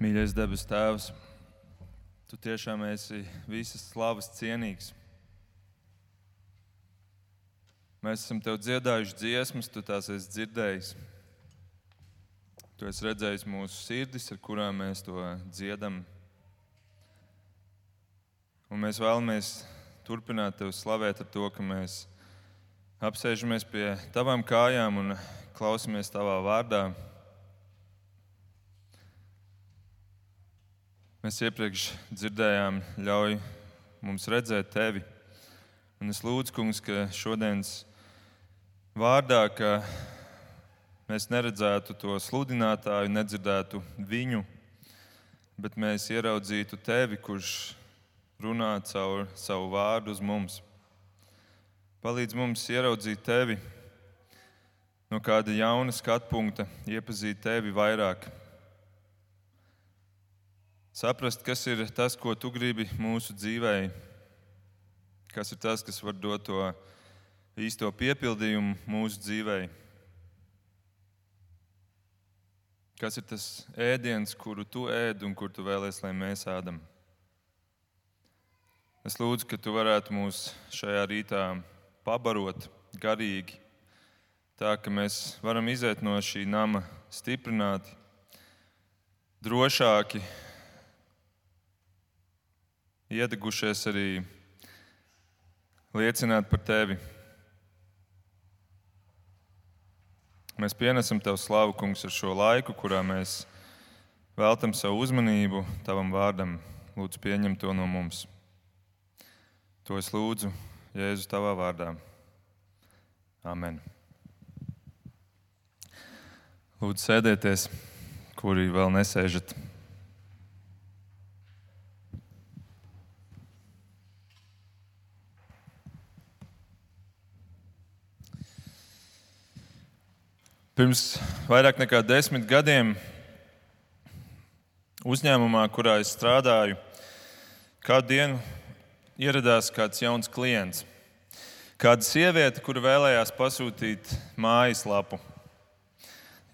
Mīļais debes Tēvs, Tu tiešām esi visas slavas cienīgs. Mēs esam Tev dziedājuši dziesmas, Tu tās esi dzirdējis. Tu esi redzējis mūsu sirdis, ar kurām mēs to dziedam. Un mēs vēlamies turpināt Tevi slavēt ar to, ka mēs apsēžamies pie Tavām kājām un klausamies Tavā vārdā. Mēs iepriekš dzirdējām, ļauj mums redzēt tevi. Un es lūdzu, kungs, ka šodienas vārdā, ka mēs neredzētu to sludinātāju, nedzirdētu viņu, bet mēs ieraudzītu tevi, kurš runā caur savu vārdu uz mums. Palīdz mums ieraudzīt tevi no kāda jauna skatu punkta, iepazīt tevi vairāk saprast, kas ir tas, ko tu gribi mūsu dzīvē, kas ir tas, kas var dot to īsto piepildījumu mūsu dzīvē. Kas ir tas ēdiens, kuru tu ēd un kur tu vēlēsies, lai mēs ēdam? Es lūdzu, ka tu varētu mūs šajā rītā pabarot garīgi, tā ka mēs varam iziet no šī nama stiprināti, drošāki, iedegušies arī liecināt par tevi. Mēs pienesam tev slavu, kungs, ar šo laiku, kurā mēs veltam savu uzmanību tavam vārdam. Lūdzu, pieņem to no mums. To es lūdzu Jēzus tavā vārdā. Amen. Lūdzu, sēdieties, kuri vēl nesēžat. Pirms vairāk nekā desmit gadiem uzņēmumā, kurā es strādāju, kādu dienu ieradās kāds jauns klients. Kāda sieviete, kura vēlējās pasūtīt mājaslapu,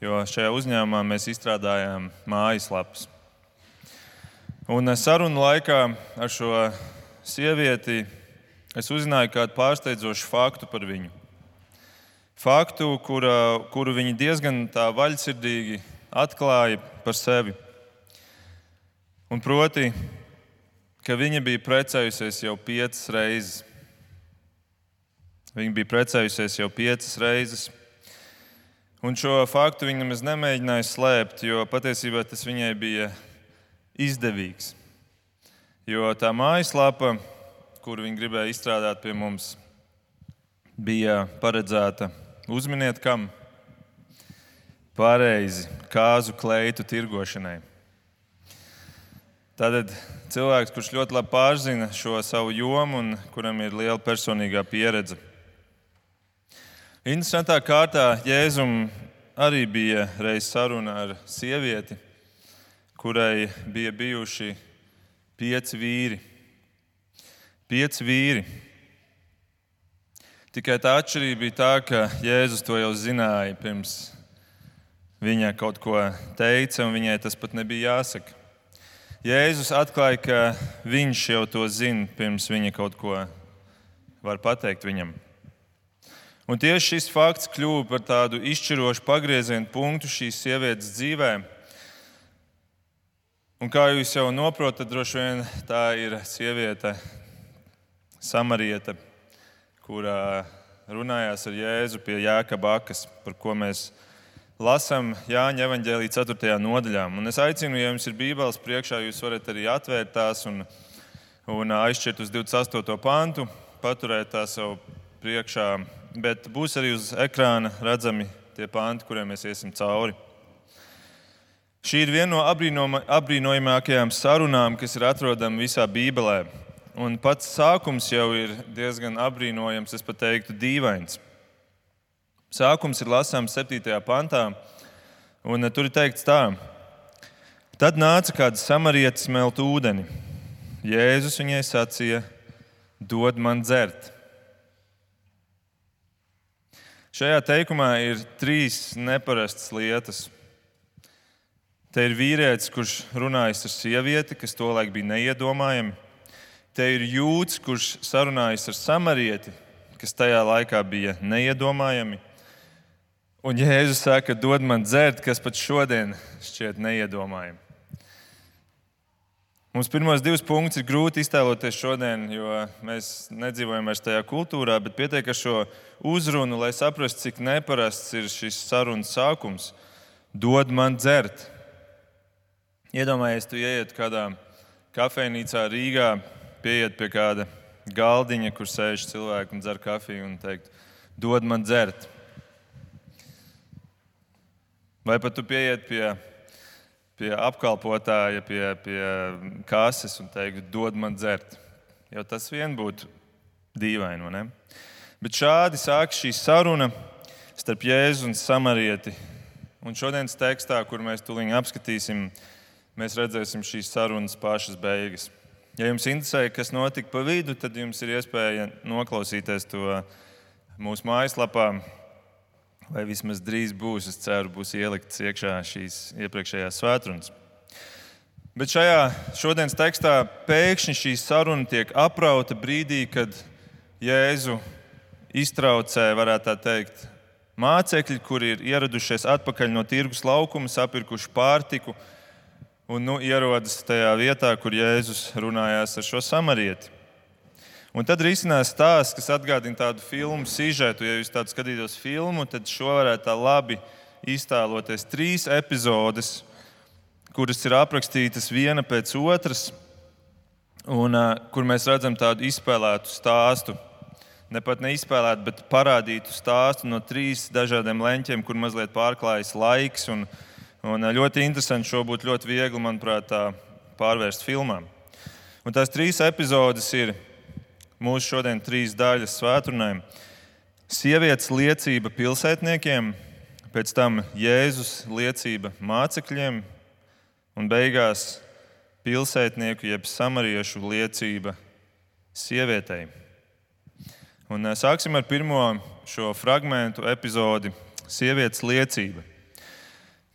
jo šajā uzņēmumā mēs izstrādājām mājaslapas. Un sarunu laikā ar šo sievieti es uzzināju kādu pārsteidzošu faktu par viņu faktu, kura, kuru viņi diezgan vaļsirdīgi atklāja par sevi. Un proti, ka viņa bija precējusies jau piecas reizes. Viņa bija precējusies jau piecas reizes. Un šo faktu viņa nemaz nemēģināja slēpt, jo patiesībā tas viņai bija izdevīgs. Jo tā mājaslapa, kuru viņa gribēja izstrādāt pie mums, bija paredzēta Uzminiet, kam pareizi kāzu kleitu tirgošanai. Tātad cilvēks, kurš ļoti labi pārzina šo savu jomu un kuram ir liela personīgā pieredze. Interesantā kārtā Jēzum arī bija reiz saruna ar sievieti, kurai bija bijuši pieci vīri. Pieci vīri. Tikai tā atšķirība bija tā, ka Jēzus to jau zināja pirms viņa kaut ko teica, un viņai tas pat nebija jāsaka. Jēzus atklāja, ka viņš jau to zina, pirms viņa kaut ko var pateikt viņam. Un tieši šis fakts kļuva par tādu izšķirošu pagriezienu punktu šīs sievietes dzīvē. Un kā jūs jau saprotat, droši vien tā ir sieviete, samarieta, kurā runājās ar Jēzu pie Jēkabā akas, par ko mēs lasām Jāņa evanģēlī 4. nodaļā. Un es aicinu, ja jums ir Bībeles priekšā, jūs varat arī atvērt tās un, un aizšķirt uz 28. pantu, paturēt tās sev priekšā. Bet būs arī uz ekrāna redzami tie panti, kuriem mēs iesim cauri. Šī ir viena no apbrīnojamākajām sarunām, kas ir atrodama visā Bībelē. Un pats sākums jau ir diezgan apbrīnojams, es pat teiktu, dīvains. Sākums ir lasāms 7. pantā, un tur ir teikts tā: Tad nāca kāds samarietis smelt ūdeni. Jēzus viņai sacīja: Dod man dzert. Šajā teikumā ir trīs neparastas lietas. Te ir vīrietis, kurš runājas ar sievieti, kas tolaik bija neiedomājami. Te ir jūds, kurš sarunājas ar samarieti, kas tajā laikā bija neiedomājami. Un Jēzus saka, dod man dzert, kas pat šodien šķiet neiedomājami. Mums pirmos divus punktus ir grūti iztēloties šodien, jo mēs nedzīvojam vairs tajā kultūrā, bet pietiek ar šo uzrunu, lai saprastu, cik neparasts ir šis sarunas sākums. Dod man dzert. Iedomājieties, tu ieiet kādā kafejnīcā Rīgā, pieiet pie kāda galdiņa, kur sēž cilvēki un dzer kafiju un teikt, dod man dzert. Vai pat tu pieiet pie pie apkalpotāja, pie, pie kases un teikt, dod man dzert. Jo tas vien būtu dīvaini. Ne? Bet šādi sākas šī saruna starp Jēzu un Samarieti. Un šodienas tekstā, kur mēs tūlīt apskatīsim, mēs redzēsim šīs sarunas pašas beigas. Ja jums interesē, kas notika pa vidu, tad jums ir iespēja noklausīties to mūsu mājaslapā vai vismaz drīz būs, es ceru, būs ieliktas iekšā šīs iepriekšējās svētdienas. Bet šajā šodienas tekstā pēkšņi šī saruna tiek aprauta brīdī, kad Jēzu iztraucē, varētu tā teikt, mācekļi, kuri ir ieradušies atpakaļ no tirgus laukuma, sapirkuši pārtiku un nu, ierodas tajā vietā, kur Jēzus runājās ar šo samarieti. Un tad ir izcinās stāsts, kas atgādina tādu filmu sižetu. Ja jūs tādu skatītos filmu, tad šo varētu tā labi iztēloties. Trīs epizodes, kuras ir aprakstītas viena pēc otras, un uh, kur mēs redzam tādu izspēlētu stāstu. Ne pat neizspēlētu, bet parādītu stāstu no trīs dažādiem leņķiem, kur mazliet pārklājas laiks. Un, un ļoti interesanti šo būtu ļoti viegli, manuprāt, pārvērst filmām. Un tās trīs epizodes ir mūsu šodien trīs daļas svētdienai. Sievietes liecība pilsētniekiem, pēc tam Jēzus liecība mācekļiem un beigās pilsētnieku jeb samariešu liecība sievietei. Un sāksim ar pirmo šo fragment, epizodi - sievietes liecība.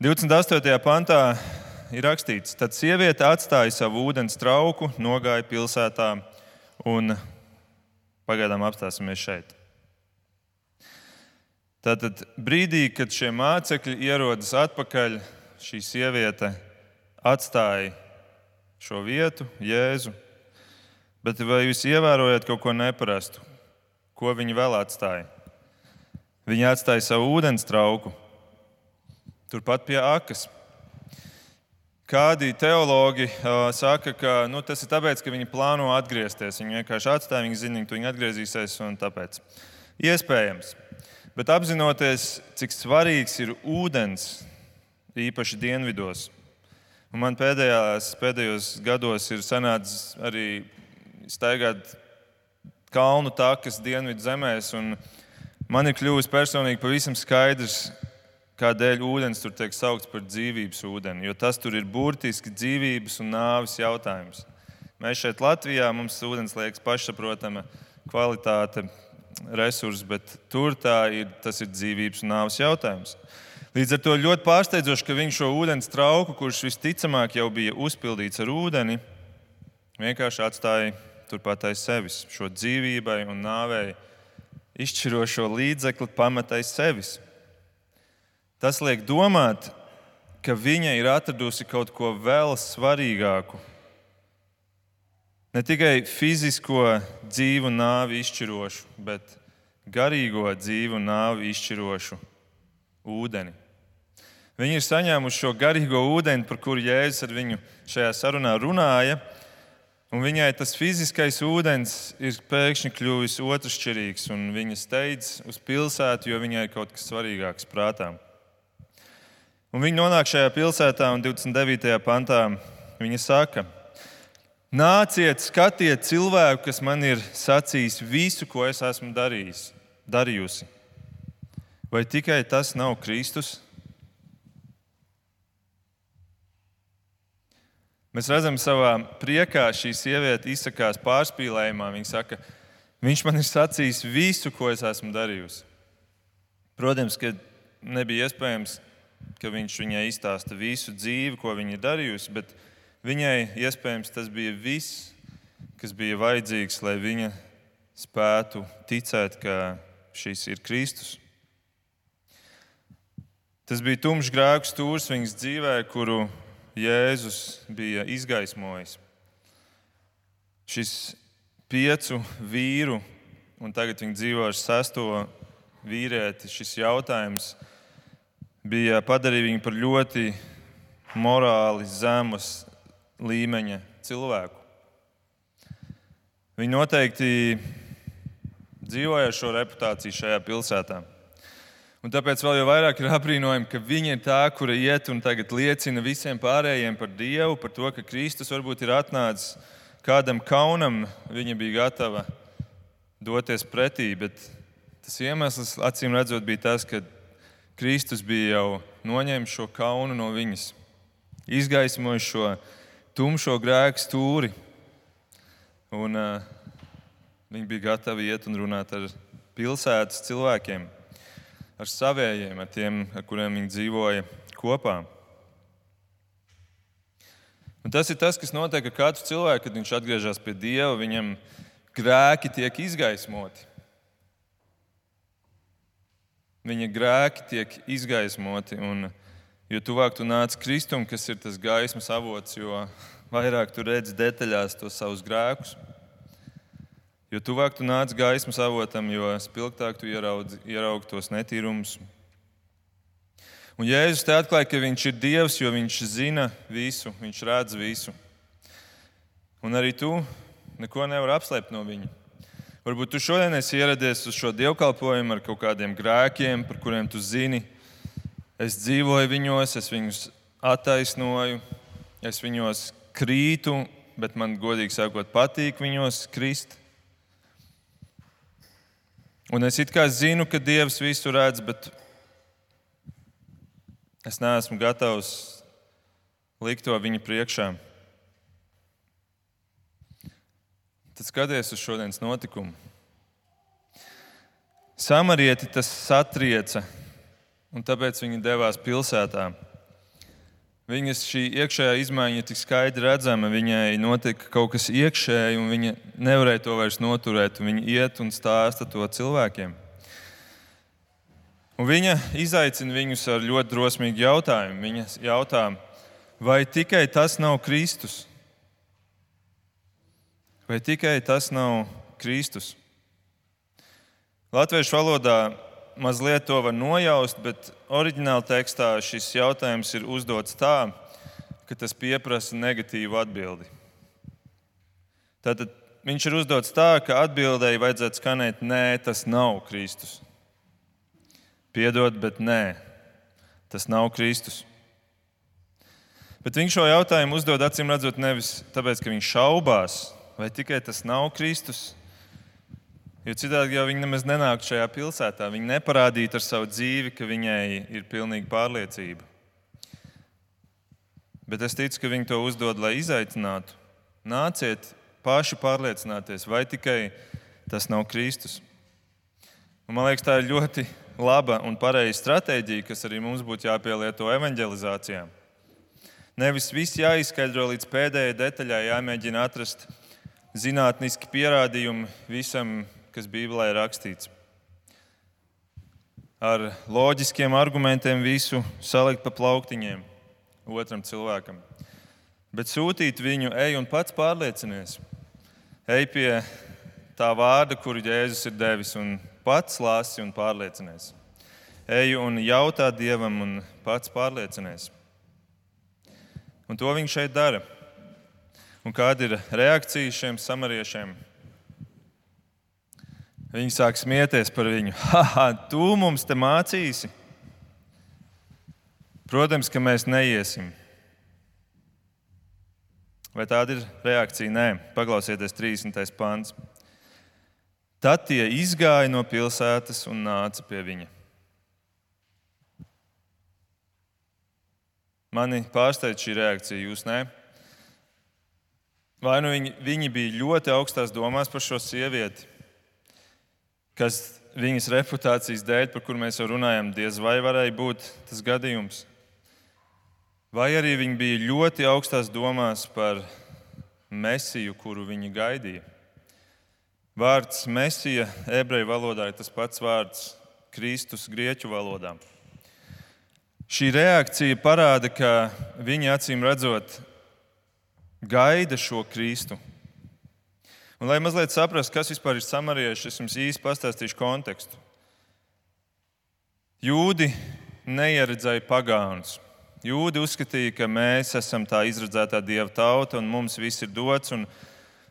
28. pantā ir rakstīts, tad sieviete atstāja savu ūdens trauku, nogāja pilsētā un Pagaidām apstāsimies šeit. Tātad brīdī, kad šie mācekļi ierodas atpakaļ, šī sieviete atstāja šo vietu, Jēzu. Bet vai jūs ievērojat kaut ko neparastu? Ko viņi vēl atstāja? Viņi atstāja savu ūdens trauku turpat pie akas. Kādi teologi uh, saka, ka nu, tas ir tāpēc, ka viņi plāno atgriezties. Viņi vienkārši atstāja, viņi zina, ka viņi atgriezīsies un tāpēc. Iespējams. Bet apzinoties, cik svarīgs ir ūdens, īpaši dienvidos, un man pēdējās, pēdējos gados ir sanācis arī staigāt kalnu takas dienvidu zemēs, un man ir kļuvis personīgi pavisam skaidrs, kādēļ ūdens tur tiek saukts par dzīvības ūdeni, jo tas tur ir burtiski dzīvības un nāves jautājums. Mēs šeit Latvijā mums ūdens liekas pašsaprotama kvalitāte, resurss, bet tur ir, tas ir dzīvības un nāves jautājums. Līdz ar to ļoti pārsteidzoši, ka viņš šo ūdens trauku, kurš visticamāk jau bija uzpildīts ar ūdeni, vienkārši atstāja turpat aiz sevis šo dzīvībai un nāvei izšķirošo līdzekli pametais sevis. Tas liek domāt, ka viņa ir atradusi kaut ko vēl svarīgāku. Ne tikai fizisko dzīvu nāvi izšķirošu, bet garīgo dzīvu nāvi izšķirošu ūdeni. Viņi ir saņēmuši šo garīgo ūdeni, par kuru Jēzus ar viņu šajā sarunā runāja. Un viņai tas fiziskais ūdens ir pēkšņi kļuvis otršķirīgs, un viņa steidz uz pilsētu, jo viņai ir kaut kas svarīgāks prātā. Un viņi nonāk šajā pilsētā, un 29. pantā viņa saka, nāciet, skatiet cilvēku, kas man ir sacījis visu, ko es esmu darījis, darījusi. Vai tikai tas nav Kristus? Mēs redzam, savā priekā šī sieviete izsakās pārspīlējumā. Viņa saka, viņš man ir sacījis visu, ko es esmu darījusi. Protams, ka nebija iespējams ka viņš viņai izstāsta visu dzīvi, ko viņa ir darījusi, bet viņai iespējams tas bija viss, kas bija vajadzīgs, lai viņa spētu ticēt, ka šis ir Kristus. Tas bija tumšs grēku stūris viņas dzīvē, kuru Jēzus bija izgaismojis. Šis piecu vīru, un tagad viņi dzīvo ar sesto vīrieti, šis jautājums bija padarījis viņu par ļoti morāli zemes līmeņa cilvēku. Viņi noteikti dzīvoja ar šo reputāciju šajā pilsētā. Un tāpēc vēl vairāk ir apbrīnojami, ka viņa ir tā, kura iet un tagad liecina visiem pārējiem par Dievu, par to, ka Kristus varbūt ir atnācis kādam kaunam, viņa bija gatava doties pretī. Bet tas iemesls, acīm redzot, bija tas, ka Kristus bija jau noņēmis šo kaunu no viņas, izgaismojis šo tumšo grēku stūri. Un, uh, viņi bija gatavi iet un runāt ar pilsētas cilvēkiem, ar savējiem, ar tiem, ar kuriem viņi dzīvoja kopā. Un tas ir tas, kas notiek ar katru cilvēku, kad viņš atgriežas pie Dieva. Viņam grēki tiek izgaismoti. Viņa grēki tiek izgaismoti. Un, jo tuvāk tu nāc Kristum, kas ir tas gaismas avots, jo vairāk tu redzi detaļās tos savus grēkus. Jo tuvāk tu nāc gaismas avotam, jo spilgtāk tu ieraudzi, ieraugi tos netīrumus. Un Jēzus te atklāja, ka viņš ir Dievs, jo viņš zina visu, viņš redz visu. Un arī tu neko nevari apslēpt no viņa. Varbūt tu šodien esi ieradies uz šo dievkalpojumu ar kaut kādiem grēkiem, par kuriem tu zini. Es dzīvoju viņos, es viņus attaisnoju, es viņos krītu, bet man godīgi sakot, patīk viņos krist. Un es it kā zinu, ka Dievs visu redz, bet es neesmu gatavs likt to viņa priekšā. Tad skaties uz šodienas notikumu. Samarieti tas satrieca, un tāpēc viņi devās pilsētā. Viņas šī iekšējā izmaiņa tik skaidri redzama. Viņai notika kaut kas iekšēji, un viņa nevarēja to vairs noturēt. Viņa iet un stāsta to cilvēkiem. Un viņa izaicina viņus ar ļoti drosmīgu jautājumu. Viņa jautā, vai tikai tas nav Kristus? Vai tikai tas nav Kristus? Latviešu valodā mazliet to var nojaust, bet oriģinālā tekstā šis jautājums ir uzdots tā, ka tas prasa negatīvu atbildi. Tātad viņš ir uzdots tā, ka atbildēji vajadzētu skanēt, nē, tas nav Kristus. Piedod, bet nē, tas nav Kristus. Bet viņš šo jautājumu uzdod acīm redzot nevis tāpēc, ka viņš šaubās, Vai tikai tas nav Kristus? Jo citādi jau viņi nemaz nenāktu šajā pilsētā. Viņi neparādītu ar savu dzīvi, ka viņai ir pilnīga pārliecība. Bet es ticu, ka viņi to uzdod, lai izaicinātu. Nāciet paši pārliecināties, vai tikai tas nav Kristus. Un man liekas, tā ir ļoti laba un pareiza stratēģija, kas arī mums būtu jāpielieto evanģelizācijā. Nevis viss jāizskaidro līdz pēdējai detaļai, jāmēģina atrast zinātniski pierādījumi visam, kas Bībelē ir rakstīts. Ar loģiskiem argumentiem visu salikt pa plauktiņiem otram cilvēkam. Bet sūtīt viņu, ej un pats pārliecinies. Ej pie tā vārda, kuru Jēzus ir devis, un pats lasi un pārliecinies. Ej un jautā Dievam, un pats pārliecinies. Un to viņš šeit dara. Un kāda ir reakcija šiem samariešiem? Viņi sāk smieties par viņu. Haha, tu mums te mācīsi. Protams, ka mēs neiesim. Vai tāda ir reakcija? Nē, paklausieties, 30. pāns. Tad tie izgāja no pilsētas un nāca pie viņa. Mani pārsteidz šī reakcija, jūs ne? Vai nu viņi, viņi bija ļoti augstās domās par šo sievieti, kas viņas reputācijas dēļ, par kur mēs jau runājam, diez vai varēja būt tas gadījums. vai arī viņi bija ļoti augstās domās par mesiju, kuru viņi gaidīja. Vārds mesija ebreju valodā ir tas pats vārds Kristus grieķu valodā. Šī reakcija parāda, ka viņi acīm redzot gaida šo Kristu. Un, lai mazliet saprastu, kas vispār ir samarieši, es jums īsi pastāstīšu kontekstu. Jūdi neieredzēja pagānus. Jūdi uzskatīja, ka mēs esam tā izredzētā dieva tauta un mums viss ir dots. Un,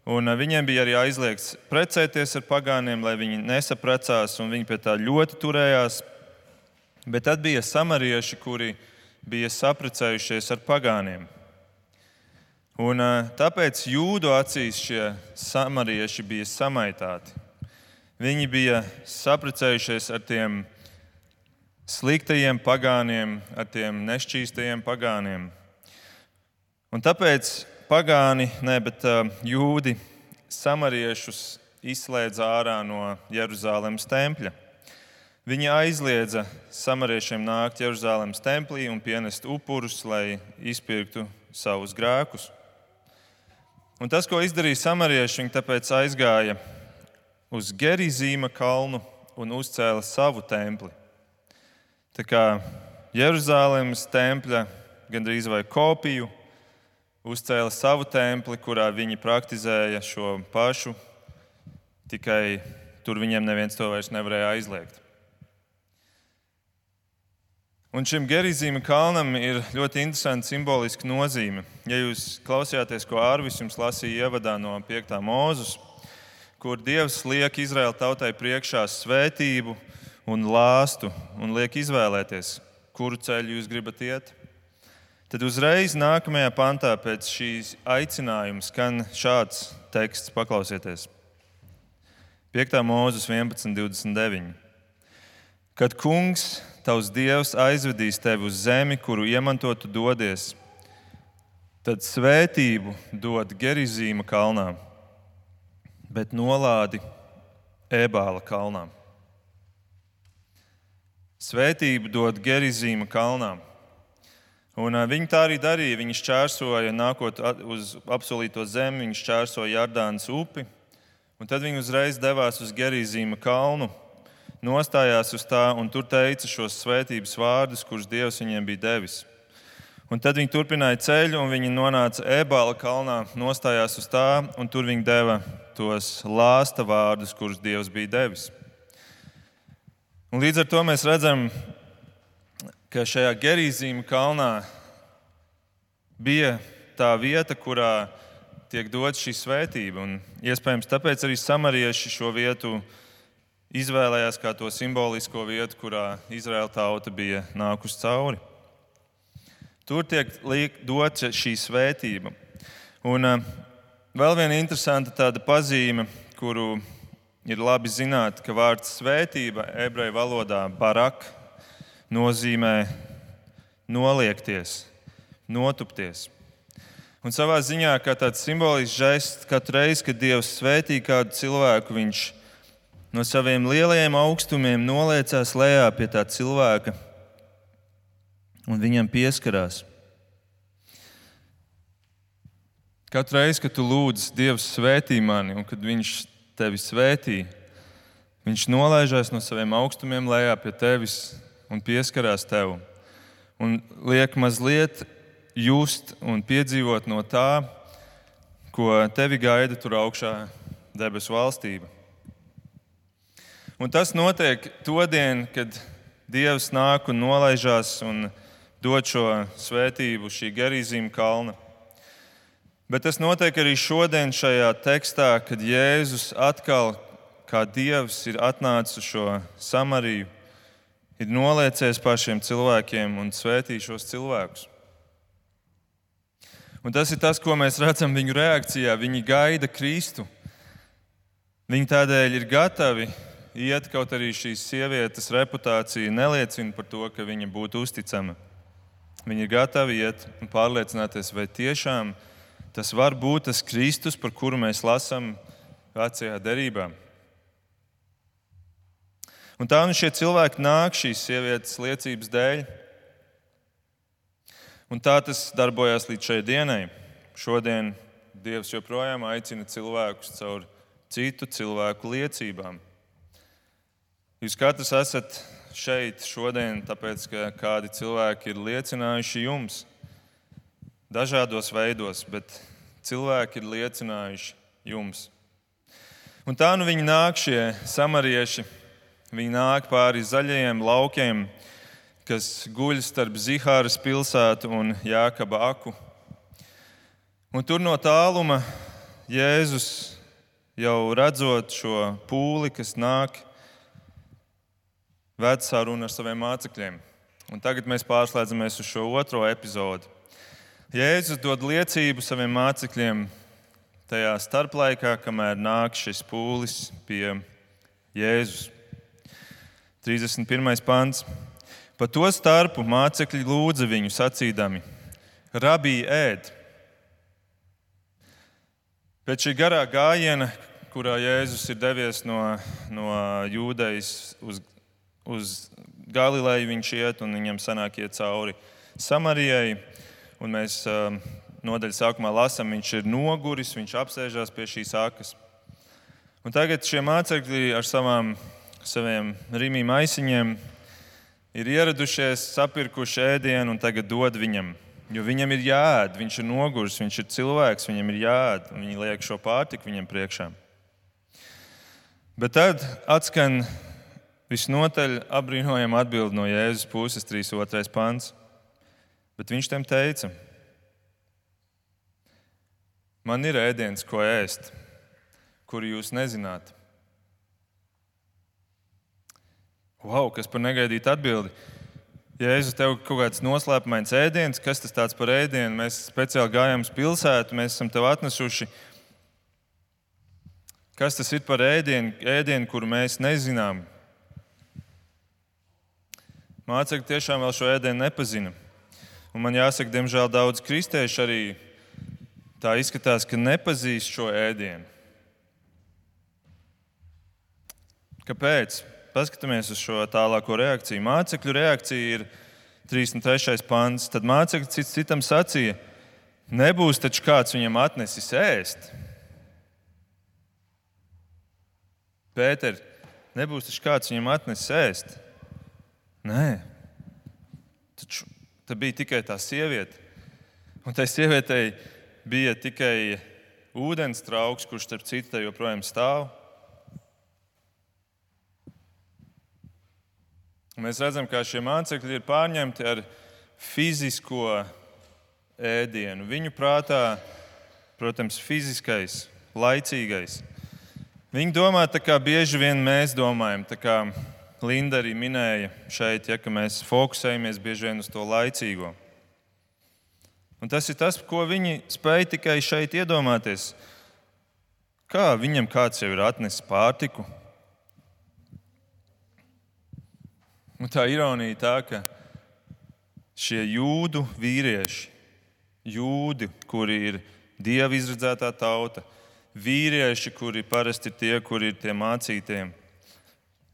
un viņiem bija arī aizliegts precēties ar pagāniem, lai viņi nesaprecās, un viņi pie tā ļoti turējās. Bet tad bija samarieši, kuri bija saprecējušies ar pagāniem. Un, tāpēc jūdu acīs šie samarieši bija samaitāti. Viņi bija saprecējušies ar tiem sliktajiem pagāniem, ar tiem nešķīstajiem pagāniem. Un tāpēc pagāni, ne, bet jūdi samariešus izslēdza ārā no Jeruzalemes tempļa. Viņi aizliedza samariešiem nākt Jeruzalemes templī un pienest upurus, lai izpirktu savus grēkus. Un tas, ko izdarīja samarieši, viņi tāpēc aizgāja uz Gerizīma kalnu un uzcēla savu templi. Tā kā Jeruzalemes tempļa gandrīz vai kopiju uzcēla savu templi, kurā viņi praktizēja šo pašu, tikai tur viņiem neviens to vairs nevarēja aizliegt. Un šim Gerizīma kalnam ir ļoti interesanta simboliska nozīme. Ja jūs klausījāties, ko Arvis jums lasīja ievadā no 5. mūzus, kur Dievs liek Izraēla tautai priekšā svētību, un lāstu un liek izvēlēties, kuru ceļu jūs gribat iet. Tad uzreiz nākamajā pantā pēc šīs aicinājuma skan šāds teksts, paklausieties. 5. mūzes 11.29. Kad kungs, tavs dievs, aizvedīs tevi uz zemi, kuru iemantotu dodies, tad svētību dod Gerizīma kalnā, bet nolādi Ebāla kalnā. Svētību dod Gerizīma kalnām. Un, viņi tā arī darīja. Viņi šķērsoja, nākot uz apsolīto zemi, viņi šķērsoja Jardānas upi. Un tad viņi uzreiz devās uz Gerizīma kalnu, nostājās uz tā un tur teica šos svētības vārdus, kurus Dievs viņiem bija devis. Un tad viņi turpināja ceļu, un viņi nonāca Ebāla kalnā, nostājās uz tā, un tur viņi deva tos lāsta vārdus, kurus Dievs bija devis. Un līdz ar to mēs redzam, ka šajā Gerīzīma kalnā bija tā vieta, kurā tiek dots šī svētība. Un, iespējams, tāpēc arī samarieši šo vietu izvēlējās kā to simbolisko vietu, kurā Izraēla tauta bija nākusi cauri. Tur tiek dota šī svētība. Un uh, vēl viena interesanta pazīme, kuru ir labi zināt, ka vārds svētība ebreju valodā barak nozīmē noliekties, notupties. Un savā ziņā, kā tāds simbolisks žests, katru reizi, kad Dievs svētī kādu cilvēku, viņš no saviem lielajiem augstumiem noliecās lejā pie tā cilvēka un viņam pieskarās. Katru reizi, kad tu lūdz Dievs svētī mani, un kad Viņš tevi svētī. Viņš nolaižās no saviem augstumiem lejā pie tevis un pieskarās tev. Un liek mazliet just un piedzīvot no tā, ko tevi gaida tur augšā debesu valstība. Un tas notiek to dienu, kad Dievs nāk un nolaižās un dod šo svētību šī garīzīma kalna. Bet tas notiek arī šodien šajā tekstā, kad Jēzus atkal, kā Dievs, ir atnācis uz šo Samariju, ir noliecies pār šiem cilvēkiem un svētījis šos cilvēkus. Un tas ir tas, ko mēs redzam viņu reakcijā. Viņi gaida Kristu. Viņi tādēļ ir gatavi iet, kaut arī šīs sievietes reputācija neliecina par to, ka viņa būtu uzticama. Viņi ir gatavi iet un pārliecināties, vai tiešām Tas var būt tas Kristus, par kuru mēs lasām vecajā derībā. Un tā nu šie cilvēki nāk šīs sievietes liecības dēļ. Un tā tas darbojās līdz šai dienai. Šodien Dievs joprojām aicina cilvēkus caur citu cilvēku liecībām. Jūs katrs esat šeit šodien, tāpēc ka kādi cilvēki ir liecinājuši jums dažādos veidos, bet cilvēki ir liecinājuši jums. Un tā nu viņi nāk, šie samarieši. Viņi nāk pāri zaļajiem laukiem, kas guļ starp Zihāras pilsētu un Jākaba aku. Un tur no tāluma Jēzus jau redzot šo pūli, kas nāk, ved sarunu ar saviem mācekļiem. Un tagad mēs pārslēdzamies uz šo otro epizodi. Jēzus dod liecību saviem mācekļiem tajā starplaikā, kamēr nāk šis pūlis pie Jēzus. 31. pāns. Pa to starpu mācekļi lūdza viņu sacīdami: Rabī, ēd! Pēc šī garā gājiena, kurā Jēzus ir devies no, no Jūdejas uz, uz Galileju, viņš iet un viņam sanāk iet cauri Samarijai. Un mēs um, nodaļas sākumā lasām, viņš ir noguris, viņš apsēžās pie šīs akas. Un tagad šie mācekļi ar savām, saviem rīmīm aisiņiem ir ieradušies, sapirkuši ēdienu un tagad dod viņam. Jo viņam ir jāēd, viņš ir noguris, viņš ir cilvēks, viņam ir jāēd. Viņi liek šo pārtiku viņam priekšā. Bet tad atskan visnotaļ apbrīnojama atbilde no Jēzus puses, 3.2. pāns. Bet viņš tiem teica: Man ir ēdiens, ko ēst, kuru jūs nezināt. Wow, kas par negaidītu atbildi! Jēzus, tev kaut kāds noslēpumains ēdiens, kas tas par ēdienu? Mēs speciāli gājām uz pilsētu, mēs esam tev atnesuši. Kas tas ir par ēdienu, ēdienu kuru mēs nezinām? Mācekļi tiešām vēl šo ēdienu nepazina. Un man jāsaka, diemžēl daudz kristiešu arī tā izskatās, ka nepazīst šo ēdienu. Kāpēc? paskatāmies uz šo tālāko reakciju. Mācekļu reakcija ir 33. pāns. Tad mācekļi cits citam sacīja, nebūs taču kāds viņam atnesis ēst. Pēter, nebūs taču kāds viņam atnesis ēst. Nē, taču tā bija tikai tā sieviete. Un tai sievietei bija tikai ūdens trauks, kurš starp citu joprojām stāv. Mēs redzam, kā šie mācekļi ir pārņemti ar fizisko ēdienu. Viņu prātā, protams, fiziskais, laicīgais. Viņi domā tā kā bieži vien mēs domājam. Linda arī minēja šeit, ja, ka mēs fokusējamies bieži vien uz to laicīgo. Un tas ir tas, ko viņi spēja tikai šeit iedomāties. Kā viņam kāds jau ir atnesis pārtiku, Un tā ironija tā, ka šie jūdu vīrieši, jūdi, kuri ir dieva izredzētā tauta, vīrieši, kuri parasti ir tie, kuri ir tie mācītie,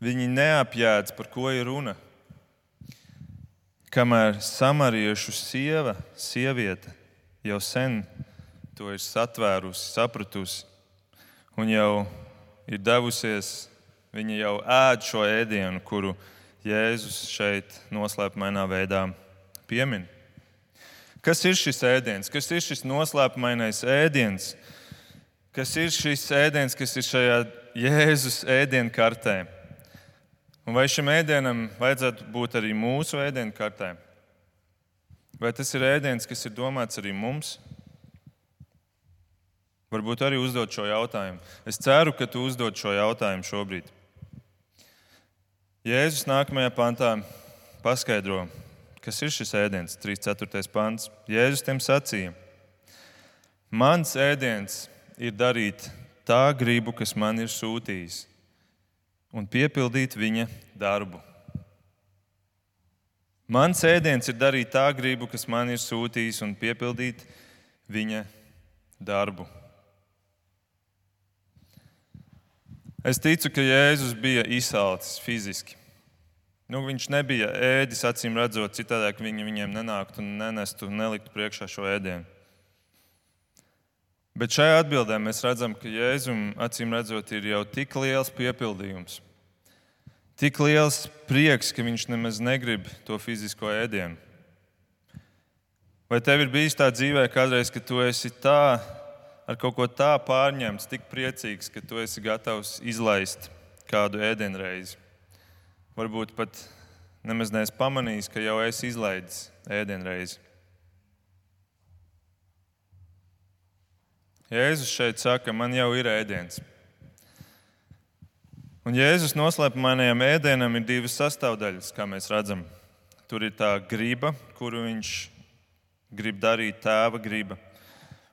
viņi neapjēdz, par ko ir runa. Kamēr samariešu sieva, sieviete jau sen to ir satvērusi, sapratusi un jau ir devusies, viņa jau ēd šo ēdienu, kuru Jēzus šeit noslēpumainā veidā piemin. Kas ir šis ēdiens? Kas ir šis noslēpumainais ēdiens? Kas ir šis ēdiens, kas ir šajā Jēzus ēdienkartē? Un vai šim ēdienam vajadzētu būt arī mūsu ēdienkartē? Vai tas ir ēdiens, kas ir domāts arī mums? Varbūt arī uzdot šo jautājumu. Es ceru, ka tu uzdod šo jautājumu šobrīd. Jēzus nākamajā pantā paskaidro, kas ir šis ēdiens, 3.4. pants. Jēzus tiem sacīja: Mans ēdiens ir darīt tā gribu, kas man ir sūtījis, un piepildīt viņa darbu. Mans ēdiens ir darīt tā gribu, kas man ir sūtījis, un piepildīt viņa darbu. Es ticu, ka Jēzus bija izsalcis fiziski. Nu, viņš nebija ēdis, acīm redzot, citādi viņi viņiem nenāktu un nenestu un neliktu priekšā šo ēdienu. Bet šajā atbildē mēs redzam, ka Jēzum, acīm redzot, ir jau tik liels piepildījums, tik liels prieks, ka viņš nemaz negrib to fizisko ēdienu. Vai tev ir bijis tā dzīvē kādreiz, ka tu esi tā ar kaut ko tā pārņemts, tik priecīgs, ka tu esi gatavs izlaist kādu ēdienreizi? Varbūt pat nemaz neesi pamanījis, ka jau esi izlaidis ēdienreizi. Jēzus šeit saka, man jau ir ēdiens. Un Jēzus noslēpumainajam ēdienam ir divas sastāvdaļas, kā mēs redzam. Tur ir tā griba, kuru viņš grib darīt, tēva griba.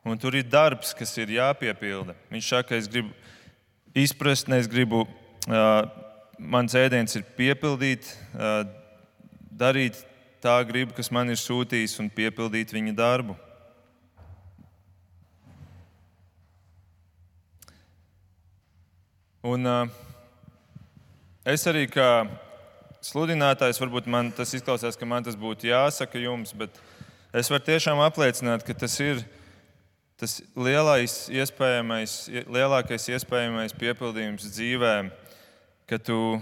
Un tur ir darbs, kas ir jāpiepilda. Viņš saka, es gribu izprast, es gribu, uh, mans ēdiens ir piepildīt, uh, darīt tā gribu, kas man ir sūtījis, un piepildīt viņa darbu. Un, uh, es arī kā sludinātājs, varbūt man tas izklausās, ka man tas būtu jāsaka jums, bet es varu tiešām apliecināt, ka tas ir tas lielais, iespējamais, lielākais iespējamais piepildījums dzīvē, ka tu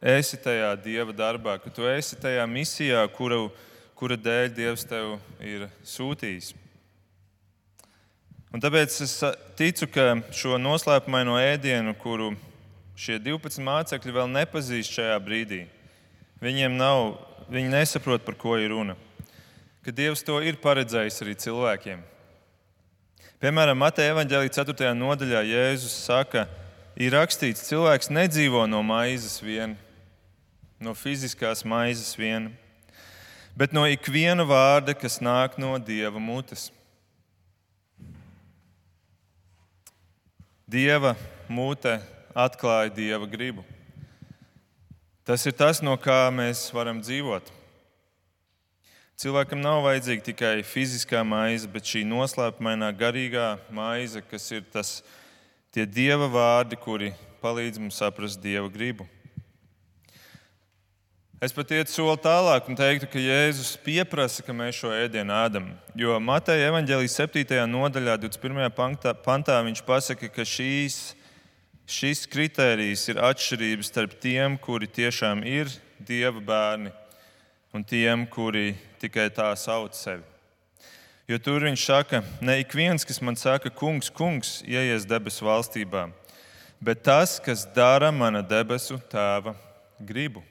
esi tajā dieva darbā, ka tu esi tajā misijā, kuru, kura dēļ Dievs tev ir sūtījis. Un tāpēc es ticu, ka šo noslēpumaino ēdienu, kuru šie 12 mācekļi vēl nepazīst šajā brīdī, viņiem nav, viņi nesaprot, par ko ir runa. Ka Dievs to ir paredzējis arī cilvēkiem. Piemēram, Mateja evanģēlīja 4. nodaļā Jēzus saka, ir rakstīts, cilvēks nedzīvo no maizes vien, no fiziskās maizes vien, bet no ikviena vārda, kas nāk no Dieva mutes. Dieva mūte atklāja Dieva gribu. Tas ir tas, no kā mēs varam dzīvot. Cilvēkam nav vajadzīga tikai fiziskā maize, bet šī noslēpumainā garīgā maize, kas ir tas, tie Dieva vārdi, kuri palīdz mums saprast Dieva gribu. Es pat ietu soli tālāk un teiktu, ka Jēzus pieprasa, ka mēs šo ēdienu ēdam. Jo Mateja evanģēlijas 7. nodaļā, 21. Pantā, pantā viņš pasaka, ka šīs, šis kritērijs ir atšķirības starp tiem, kuri tiešām ir Dieva bērni, un tiem, kuri tikai tā sauc sevi. Jo tur viņš saka, ne ik viens, kas man saka, kungs, kungs, ieies debesu valstībā, bet tas, kas dara mana debesu tēva gribu.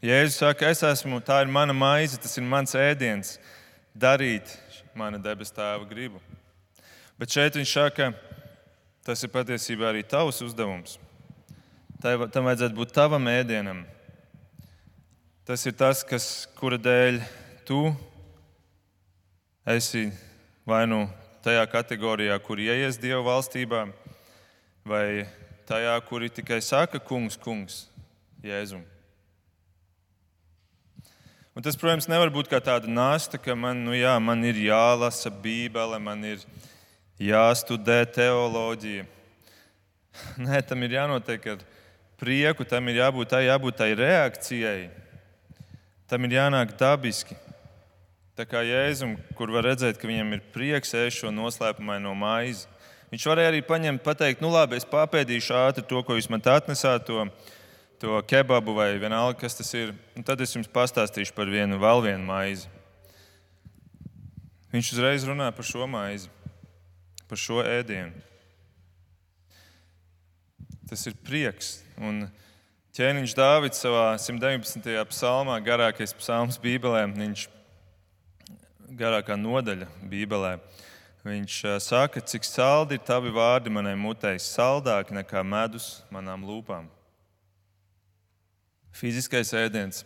Jēzus saka, es esmu, tā ir mana maize, tas ir mans ēdiens, darīt mana debes tēva gribu. Bet šeit viņš saka, tas ir patiesībā arī tavs uzdevums. Tam vajadzētu būt tavam ēdienam. Tas ir tas, kas, kura dēļ tu esi vai nu tajā kategorijā, kur ieies Dieva valstībā, vai tajā, kuri tikai saka, kungs, kungs, Jēzum. Un tas, protams, nevar būt kā tāda nasta, ka man, nu jā, man ir jālasa Bībele, man ir jāstudē teoloģija. Nē, tam ir jānotiek ar prieku, tam ir jābūt tai, jābūt tai reakcijai. Tam ir jānāk dabiski. Tā kā Jēzum, kur var redzēt, ka viņam ir prieks ēst šo noslēpumaino maizi. Viņš varēja arī paņemt, pateikt, nu labi, es papēdīšu ātri to, ko jūs man atnesāt. To, to kebabu vai vienalga, kas tas ir. Un tad es jums pastāstīšu par vienu, vēl vienu maizi. Viņš uzreiz runā par šo maizi, par šo ēdienu. Tas ir prieks. Un ķēniņš Dāvids savā 119. psalmā, garākais psalms Bībelē, viņš garākā nodaļa Bībelē. Viņš saka, cik saldi ir tavi vārdi manai mutei, saldāki nekā medus manām lūpām. Fiziskais ēdiens,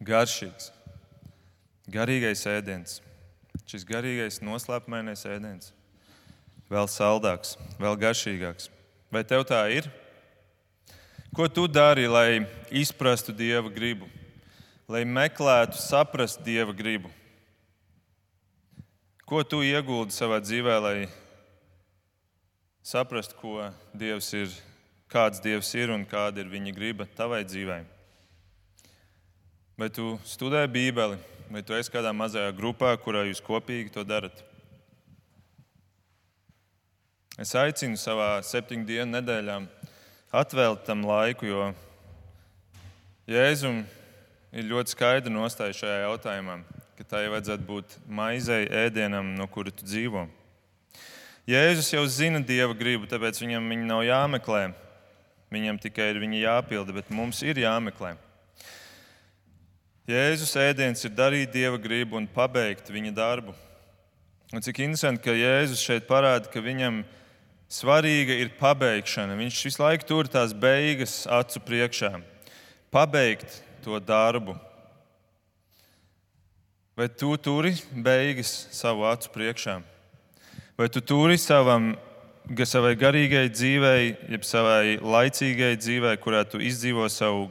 garšīgs, garīgais ēdiens, šis garīgais noslēpumainais ēdiens, vēl saldāks, vēl garšīgāks. Vai tev tā ir? Ko tu dari, lai izprastu Dieva gribu, lai meklētu, saprast Dieva gribu? Ko tu ieguldi savā dzīvē, lai saprastu, ko Dievs ir kāds Dievs ir un kāda ir viņa griba tavai dzīvei. Vai tu studē Bībeli, vai tu esi kādā mazajā grupā, kurā jūs kopīgi to darat? Es aicinu savā septiņu dienu nedēļā atvēlēt tam laiku, jo Jēzum ir ļoti skaidra nostāja šajā jautājumā, ka tai vajadzētu būt maizei, ēdienam, no kura tu dzīvo. Jēzus jau zina dieva gribu, tāpēc viņam viņa nav jāmeklē. Viņam tikai ir viņa jāpilda, bet mums ir jāmeklē. Jēzus ēdiens ir darīt dieva gribu un pabeigt viņa darbu. Un cik interesanti, ka Jēzus šeit parāda, ka viņam svarīga ir pabeigšana. Viņš visu laiku tur tās beigas acu priekšā. Pabeigt to darbu. Vai tu turi beigas savu acu priekšā? Vai tu turi savam, savai garīgai dzīvei, jeb savai laicīgai dzīvei, kurā tu izdzīvo savu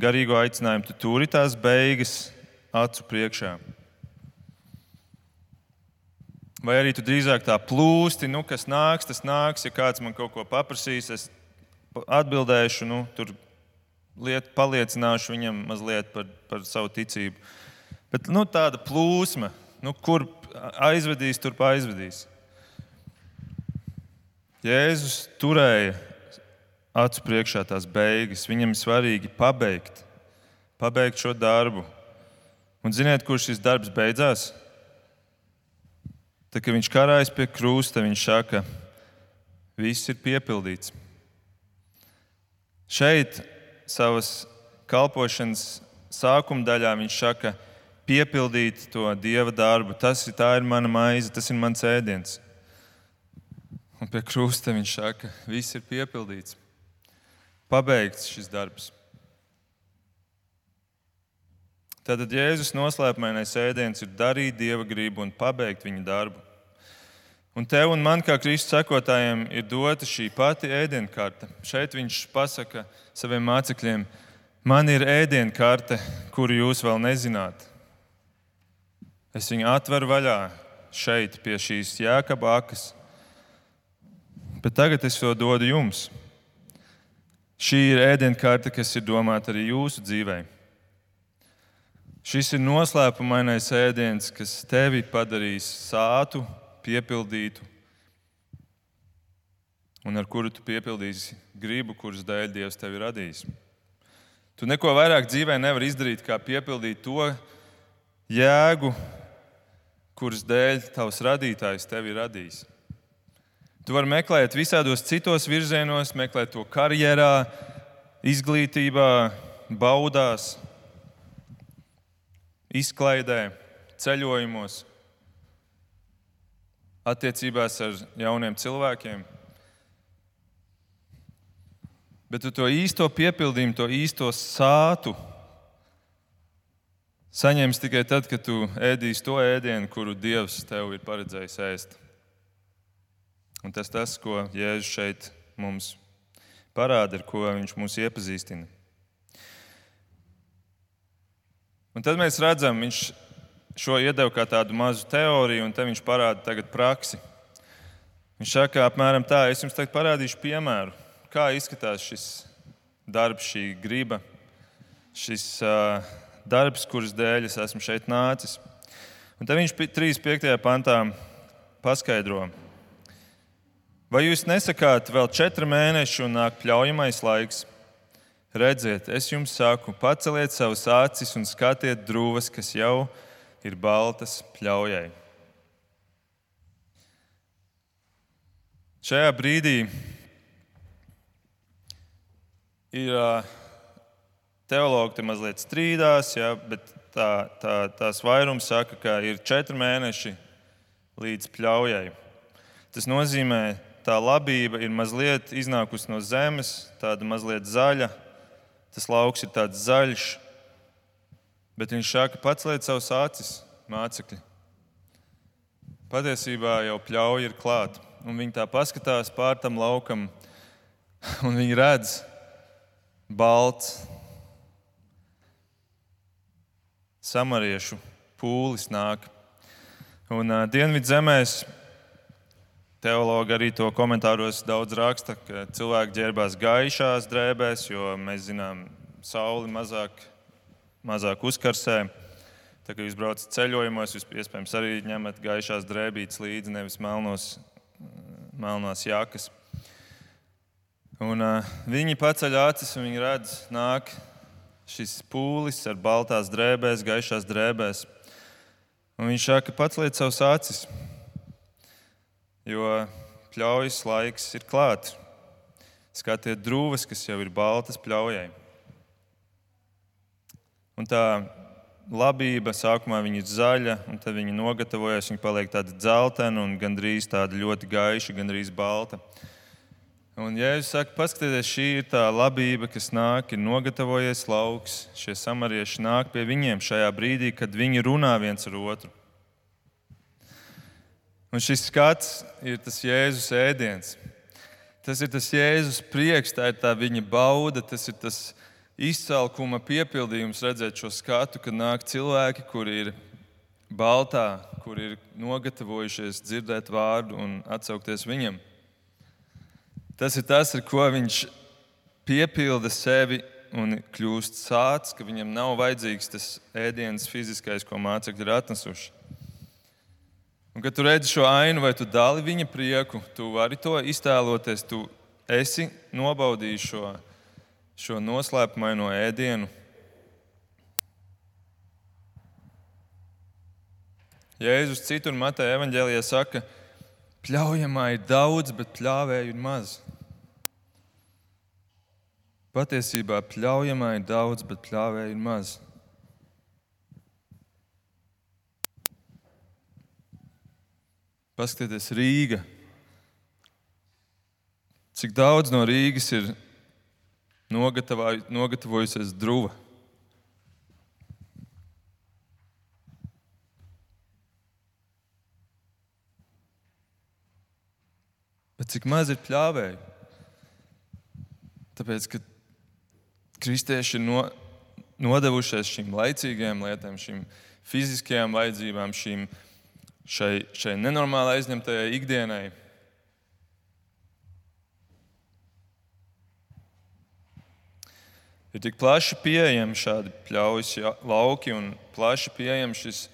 garīgo aicinājumu, tu turi tās beigas acu priekšā? Vai arī tu drīzāk tā plūsti, nu, kas nāks, tas nāks, ja kāds man kaut ko paprasīs, es atbildēšu, nu, tur liet, paliecināšu viņam mazliet par, par savu ticību. Bet nu, tāda plūsma, nu, kur aizvedīs, tur aizvedīs. Jēzus turēja acu priekšā tās beigas. Viņam ir svarīgi pabeigt, pabeigt šo darbu. Un ziniet, kur šis darbs beidzās? Tad, kad viņš karājas pie krusta, viņš saka, viss ir piepildīts. Šeit, savas kalpošanas sākuma daļā, viņš saka, piepildīt to dieva darbu. Tas ir, ir mana maize, tas ir mans ēdiens. Un pie krusta viņš saka, viss ir piepildīts. Pabeigts šis darbs. Tātad Jēzus noslēpumainais ēdiens ir darīt dieva gribu un pabeigt viņa darbu. Un tev un man, kā Kristus sekotājiem, ir dota šī pati ēdienkarte. Šeit viņš pasaka saviem mācekļiem, man ir ēdienkarte, kuru jūs vēl nezināt. Es viņu atveru vaļā šeit, pie šīs jēkaba akas, bet tagad es to dodu jums. Šī ir ēdienkarte, kas ir domāta arī jūsu dzīvēm. Šis ir noslēpumainais ēdiens, kas tevi padarīs sātu, piepildītu, un ar kuru tu piepildīsi gribu, kuras dēļ Dievs tevi radījis. Tu neko vairāk dzīvē nevari izdarīt, kā piepildīt to jēgu, kuras dēļ tavs radītājs tevi ir radījis. Tu vari meklēt visādos citos virzienos, meklēt to karjerā, izglītībā, baudās, izklaidē, ceļojumos, attiecībās ar jauniem cilvēkiem. Bet tu to īsto piepildījumu, to īsto sātu saņemsi tikai tad, kad tu ēdīsi to ēdienu, kuru Dievs tev ir paredzējis ēst. Un tas tas, ko Jēzus šeit mums parāda, ar ko viņš mūs iepazīstina. Un tad mēs redzam, viņš šo iedeva kā tādu mazu teoriju, un te viņš parāda tagad praksi. Viņš saka, apmēram tā, es jums tagad parādīšu piemēru, kā izskatās šis darbs, šī griba, šis uh, darbs, kuras dēļ es esmu šeit nācis. Un te viņš 3.5. pantā paskaidro, vai jūs nesakāt, vēl četri mēneši un nāk pļaujamais laiks? Redziet, es jums saku, paceliet savus acis un skatiet drūvas, kas jau ir baltas pļaujai. Šajā brīdī ir teologi te mazliet strīdās, ja, bet tā, tā, tās vairums saka, ka ir četri mēneši līdz pļaujai. Tas nozīmē, ka tā labība ir mazliet iznākusi no zemes, tāda mazliet zaļa tas lauks ir tāds zaļš, bet viņš saka, pats liet savus acis, mācekļi. Patiesībā jau pļauja ir klāta, un viņi tā paskatās pār tam laukam, un viņi redz balts samariešu pūlis nāk. Un uh, dienvidzemēs Teologi arī to komentāros daudz raksta, ka cilvēki ģērbās gaišās drēbēs, jo mēs zinām, sauli mazāk, mazāk uzkarsē. Tā kā jūs braucat ceļojumos, jūs iespējams arī ņemat gaišās drēbītes līdzi, nevis melnos, melnās jakas. Un, uh, viņi paceļ acis un viņi redz, nāk šis pūlis ar baltās drēbēs, gaišās drēbēs. Un viņš saka, paceliet savus acis jo pļaujas laiks ir klāts. Skatiet drūves, kas jau ir baltas pļaujai. Un tā labība sākumā ir zaļa, un tad viņa nogatavojas, viņa paliek tāda dzeltena un gandrīz tāda ļoti gaiša, gandrīz balta. Un Jēzus saka, paskatieties, šī ir tā labība, kas nāk, ir nogatavojies lauks. Šie samarieši nāk pie viņiem šajā brīdī, kad viņi runā viens ar otru. Un šis skats ir tas Jēzus ēdiens. Tas ir tas Jēzus prieks, tā ir tā viņa bauda, tas ir tas izcelkuma piepildījums redzēt šo skatu, kad nāk cilvēki, kuri ir baltā, kuri ir nogatavojušies dzirdēt vārdu un atsaukties viņam. Tas ir tas, ar ko viņš piepilda sevi un kļūst sācis, ka viņam nav vajadzīgs tas ēdiens fiziskais, ko mācekļi ir atnesuši. Un, kad tu redzi šo ainu, vai tu dali viņa prieku, tu vari to iztēloties. Tu esi nobaudījis šo, šo noslēpumaino ēdienu. Jēzus citur Mateja evanģēlijā saka, pļaujamā ir daudz, bet pļāvēju ir maz. Patiesībā pļaujamā ir daudz, bet pļāvēju ir maz. Paskatieties, Rīga. Cik daudz no Rīgas ir nogatavojusies druva? Bet cik maz ir pļāvēju? Tāpēc, ka kristieši ir no, nodevušies šīm laicīgajām lietām, šīm fiziskajām vajadzībām, šīm šai, šai nenormāli aizņemtajai ikdienai. Ir tik plaši pieejami šādi pļaujas lauki un plaši pieejams šis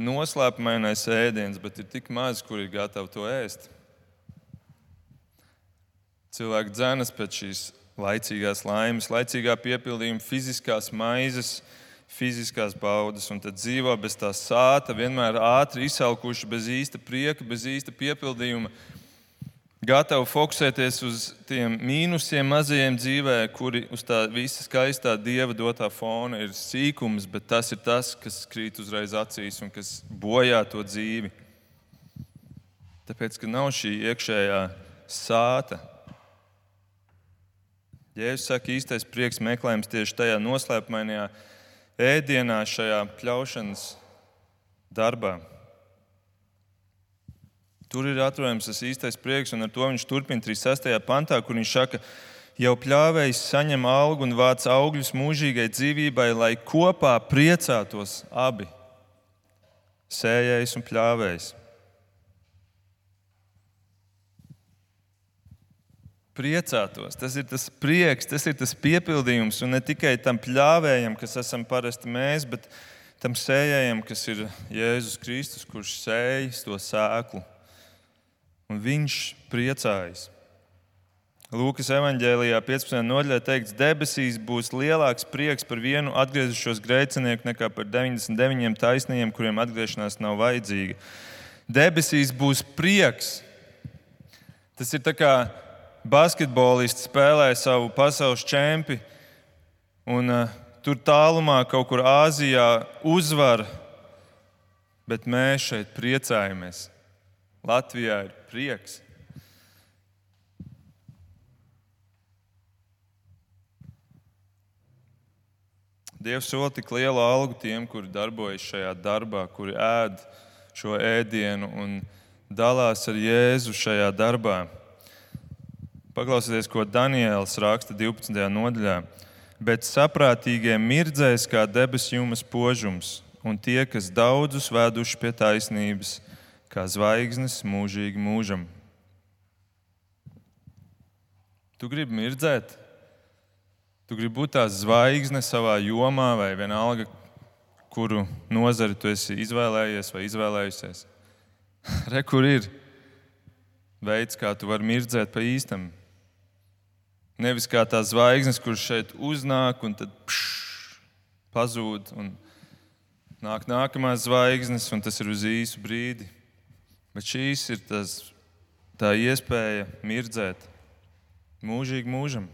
noslēpumainais ēdiens, bet ir tik maz, kur ir gatavi to ēst. Cilvēki dzēnas pēc šīs laicīgās laimes, laicīgā piepildījuma, fiziskās maizes, fiziskās baudas, un tad dzīvo bez tā sāta, vienmēr ātri izsalkuši, bez īsta prieka, bez īsta piepildījuma, gatavi fokusēties uz tiem mīnusiem, mazajiem dzīvē, kuri uz tā visa skaistā dieva dotā fona ir sīkums, bet tas ir tas, kas krīt uzreiz acīs un kas bojā to dzīvi. Tāpēc, ka nav šī iekšējā sāta. Jēzus saka, īstais prieks meklējams tieši tajā noslēpumainajā ēdienā, šajā pļaušanas darbā. Tur ir atrodams tas īstais prieks, un ar to viņš turpina 36. pantā, kur viņš saka, jau pļāvējs saņem algu un vāc augļus mūžīgai dzīvībai, lai kopā priecātos abi - sējējs un pļāvējs. Priecātos. Tas ir tas prieks, tas ir tas piepildījums. Un ne tikai tam pļāvējam, kas esam parasti mēs, bet tam sējējam, kas ir Jēzus Kristus, kurš sējas to sēklu. Un viņš priecājas. Lūkas evanģēlijā 15. nodaļā teikts, debesīs būs lielāks prieks par vienu atgriezušos grēcinieku nekā par 99 taisniem, kuriem atgriešanās nav vajadzīga. Debesīs būs prieks. Tas ir kā basketbolists spēlē savu pasaules čempionu, un uh, tur tālumā, kaut kur Āzijā, uzvar, bet mēs šeit priecājamies. Latvijā ir prieks. Dievs sola tik lielu algu tiem, kuri darbojas šajā darbā, kuri ēd šo ēdienu un dalās ar Jēzu šajā darbā. Paklausieties, ko Daniels raksta 12. nodaļā. Bet saprātīgie mirdzēs kā debesu jūmas požums, un tie, kas daudzus veduši pie taisnības, kā zvaigznes mūžīgi mūžam. Tu gribi mirdzēt, tu gribi būt tā zvaigzne savā jomā, vai vienalga, kuru nozari tu esi izvēlējies vai izvēlējusies. Re, kur ir veids, kā tu vari mirdzēt pa īstam. Nevis kā tā zvaigznes, kurš šeit uznāk un tad pšš, pazūd. Un nāk nākamās zvaigznes, un tas ir uz īsu brīdi. Bet šīs ir tas, tā iespēja mirdzēt mūžīgi mūžam.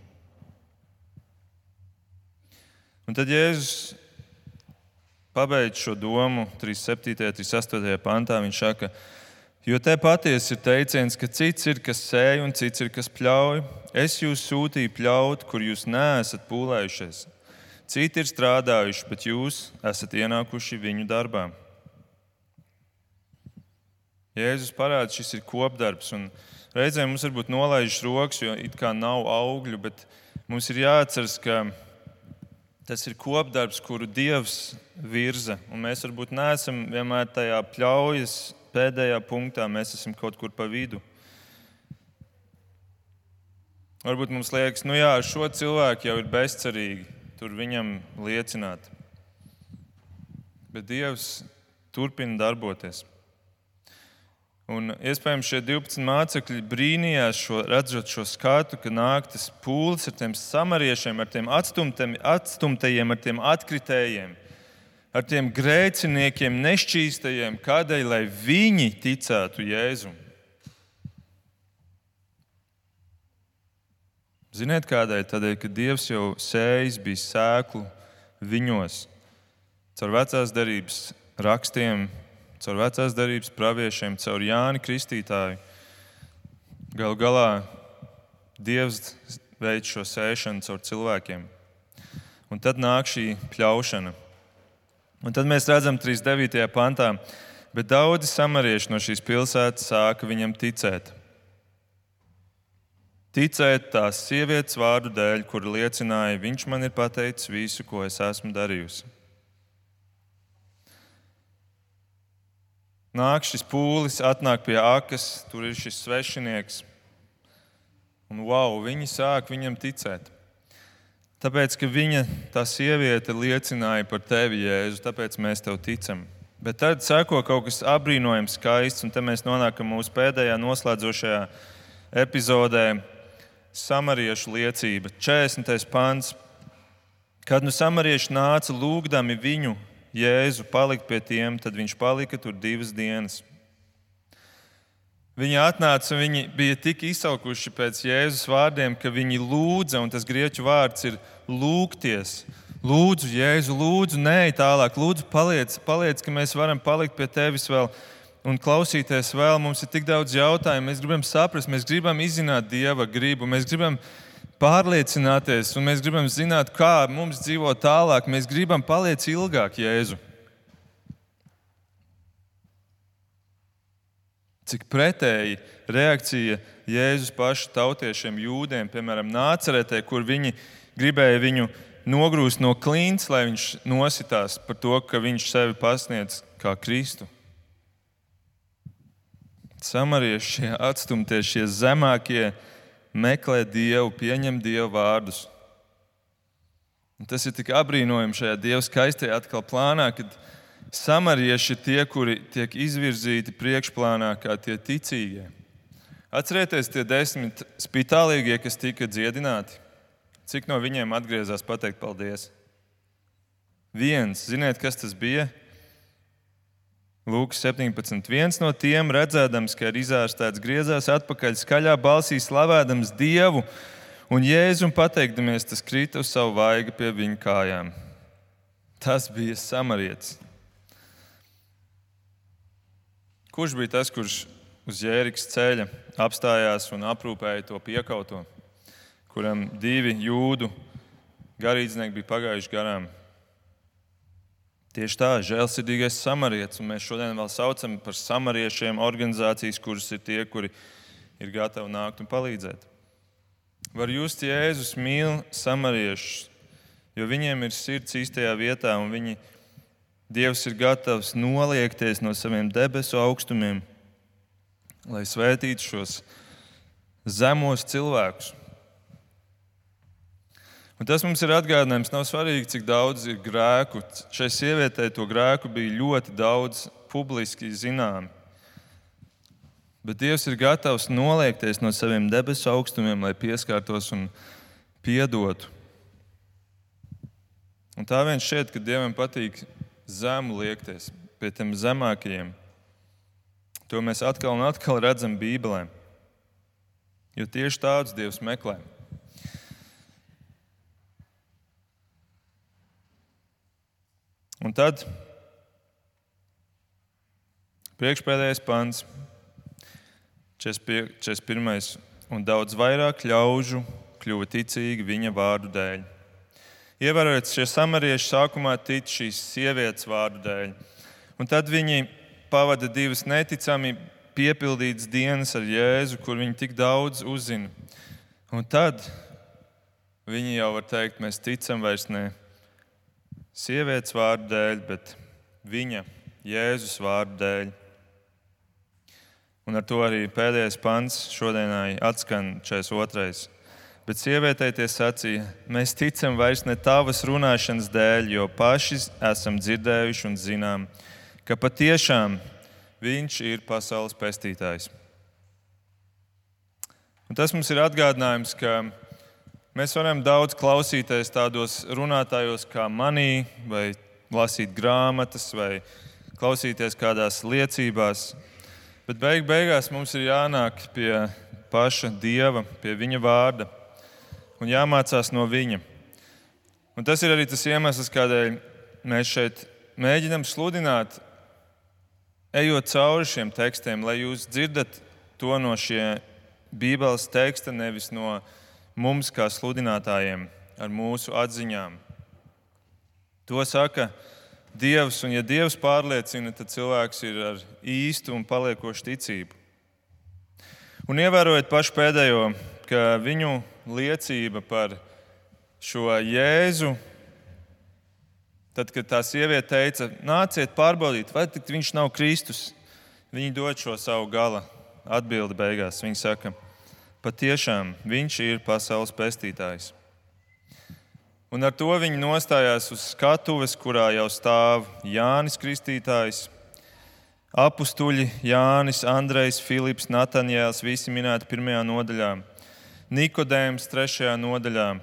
Un tad Jēzus pabeidz šo domu 37. un 38. pantā. Viņš saka, jo te patiesi ir teiciens, ka cits ir kas sēž un cits ir kas pļauj. Es jūs sūtīju pļaut, kur jūs neesat pūlējušies. Citi ir strādājuši, bet jūs esat ienākuši viņu darbā. Jēzus parāda, šis ir kopdarbs. Reizēm mums varbūt nolaižas rokas, jo it kā nav augļu, bet mums ir jāatcerās, ka tas ir kopdarbs, kuru Dievs virza. Un mēs varbūt neesam vienmēr tajā pļaujas pēdējā punktā, mēs esam kaut kur pa vidu. Varbūt mums liekas, nu jā, šo cilvēku jau ir bezcerīgi tur viņam liecināt. Bet Dievs turpina darboties. Un iespējams šie 12 mācekļi brīnījās, šo, redzot šo skatu, ka nāk tas pūlis ar tiem samariešiem, ar tiem atstumtajiem, ar tiem atkritējiem, ar tiem grēciniekiem, nešķīstajiem, kādēļ lai viņi ticētu Jēzum. Ziniet, kādēļ? Tādēļ, ka Dievs jau sējis bija sēklu viņos, caur vecās derības rakstiem, caur vecās darbības praviešiem, caur Jāni Kristītāju. Galu galā Dievs veids šo sēšanu caur cilvēkiem. Un tad nāk šī pļaušana. Un tad mēs redzam 39. pantā, bet daudzi samarieši no šīs pilsētas sāka viņam ticēt. Ticēt tās sievietes vārdu dēļ, kur liecināja, viņš man ir pateicis visu, ko es esmu darījusi. Nāk šis pūlis, atnāk pie akas, tur ir šis svešinieks. Un wow, viņi sāk viņam ticēt. Tāpēc, ka viņa, tā sieviete, liecināja par tevi, Jēzu, tāpēc mēs tev ticam. Bet tad seko kaut kas apbrīnojams, skaists, un te mēs nonākam mūsu pēdējā noslēdzošajā epizodē - samariešu liecība, 40. pāns. Kad nu samarieši nāca lūgdami viņu Jēzu palikt pie tiem, tad viņš palika tur divas dienas. Viņi atnāca, viņi bija tik izsaukuši pēc Jēzus vārdiem, ka viņi lūdza, un tas grieķu vārds ir lūgties. Lūdzu, Jēzu, lūdzu, nē, tālāk, lūdzu, paliec, paliec, ka mēs varam palikt pie tevis vēl un klausīties vēl. Mums ir tik daudz jautājumu, mēs gribam saprast, mēs gribam izzināt Dieva gribu, mēs gribam pārliecināties, un mēs gribam zināt, kā mums dzīvot tālāk. Mēs gribam palikt ilgāk, Jēzu. Cik pretēji reakcija Jēzus pašu tautiešiem, jūdiem, piemēram, nācerētē, kur viņi gribēja viņu nogrūst no klints, lai viņš nositās par to, ka viņš sevi pasniedz kā Kristu. Samarieši, šie atstumtie, šie zemākie, meklē Dievu, pieņem Dieva vārdus. Un tas ir tik apbrīnojami šajā Dieva skaistajā atkal plānā, kad samarieši tie, kuri tiek izvirzīti priekšplānā kā tie ticīgie. Atcerieties, tie desmit spitālīgie, kas tika dziedināti. Cik no viņiem atgriezās pateikt paldies? Viens, ziniet, kas tas bija? Lūks 17. Viens no tiem, redzēdams, ka ir izārstēts, griezās atpakaļ skaļā balsī, slavējams Dievu, un Jēzum pateikdamies, tas krita uz savu vaigu pie viņa kājām. Tas bija samarietis. Kurš bija tas, kurš uz Jērikas ceļa apstājās un aprūpēja to piekauto, kuram divi jūdu garīdznieki bija pagājuši garām? Tieši tā, žēlsirdīgais samarietis. Mēs šodien vēl saucam par samariešiem organizācijas, kuras ir tie, kuri ir gatavi nākt un palīdzēt. Var ja Jēzus mīl samariešus, jo viņiem ir sirds īstajā vietā, un viņi, Dievs ir gatavs noliekties no saviem debesu augstumiem, lai svētītu šos zemos cilvēkus, Un tas mums ir atgādinājums. Nav svarīgi, cik daudz ir grēku. Šai sievietei to grēku bija ļoti daudz publiski zināmi. Bet Dievs ir gatavs noliekties no saviem debesu augstumiem, lai pieskārtos un piedotu. Un tā viens šķiet, ka Dievam patīk zemu liekties pie tiem zemākajiem. To mēs atkal un atkal redzam Bībelē. Jo tieši tādus Dievs meklē. Un tad priekšpēdējais pants, 41. un daudz vairāk ļaužu kļuva ticīgi viņa vārdu dēļ. Ievērojot, šie samarieši sākumā tic šīs sievietes vārdu dēļ, un tad viņi pavada divas neticami piepildītas dienas ar Jēzu, kur viņi tik daudz uzzina. Un tad viņi jau var teikt, mēs ticam vairs ne sievietes vārdu dēļ, bet viņa, Jēzus vārdu dēļ. Un ar to arī pēdējais pants šodienai atskan 42. Bet sievietei tie sacīja, mēs ticam vairs ne tavas runāšanas dēļ, jo paši esam dzirdējuši un zinām, ka patiešām viņš ir pasaules pestītājs. Un tas mums ir atgādinājums, ka Mēs varam daudz klausīties tādos runātājos kā manī, vai lasīt grāmatas, vai klausīties kādās liecībās. Bet beig beigās mums ir jānāk pie paša Dieva, pie Viņa vārda un jāmācās no Viņa. Un tas ir arī tas iemesls, kādēļ mēs šeit mēģinam sludināt, ejot cauri šiem tekstiem, lai jūs dzirdat to no šie Bībeles teksta, nevis no mums, kā sludinātājiem, ar mūsu atziņām. To saka Dievs, un ja Dievs pārliecina, tad cilvēks ir ar īstu un paliekošu ticību. Un ievērojot pašu pēdējo, ka viņu liecība par šo Jēzu, tad, kad tā sieviete teica, nāciet pārbaudīt, vai viņš nav Kristus, viņi dod šo savu gala atbildi beigās. Viņi saka, Patiešām viņš ir pasaules pestītājs. Un ar to viņi nostājās uz skatuves, kurā jau stāv Jānis Kristītājs, apstuļi Jānis, Andrejs, Filips, Natanjēls, visi minēti pirmajā nodaļā, Nikodējums trešajā nodaļā,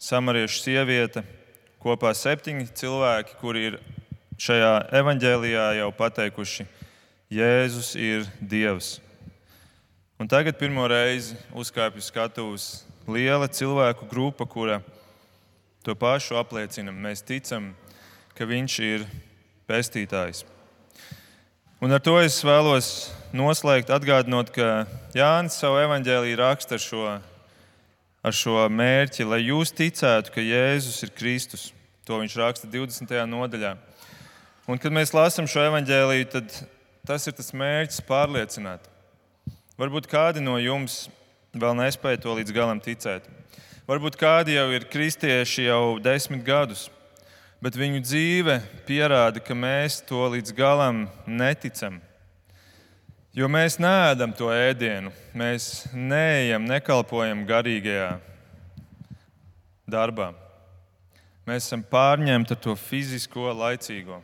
samariešu sieviete, kopā septiņi cilvēki, kuri ir šajā evaņģēlijā jau pateikuši, Jēzus ir Dievs. Un tagad pirmo reizi uzkāpj uz skatuves liela cilvēku grupa, kura to pašu apliecina. Mēs ticam, ka viņš ir pestītājs. Un ar to es vēlos noslēgt, atgādinot, ka Jānis savu evaņģēlīju raksta ar šo, ar šo mērķi, lai jūs ticētu, ka Jēzus ir Kristus. To viņš raksta 20. nodaļā. Un, kad mēs lasām šo evaņģēlīju, tad tas ir tas mērķis pārliecināt Varbūt kādi no jums vēl nespēja to līdz galam ticēt. Varbūt kādi jau ir kristieši jau desmit gadus, bet viņu dzīve pierāda, ka mēs to līdz galam neticam. Jo mēs neēdam to ēdienu, mēs neejam, nekalpojam garīgajā darbā. Mēs esam pārņemti ar to fizisko, laicīgo.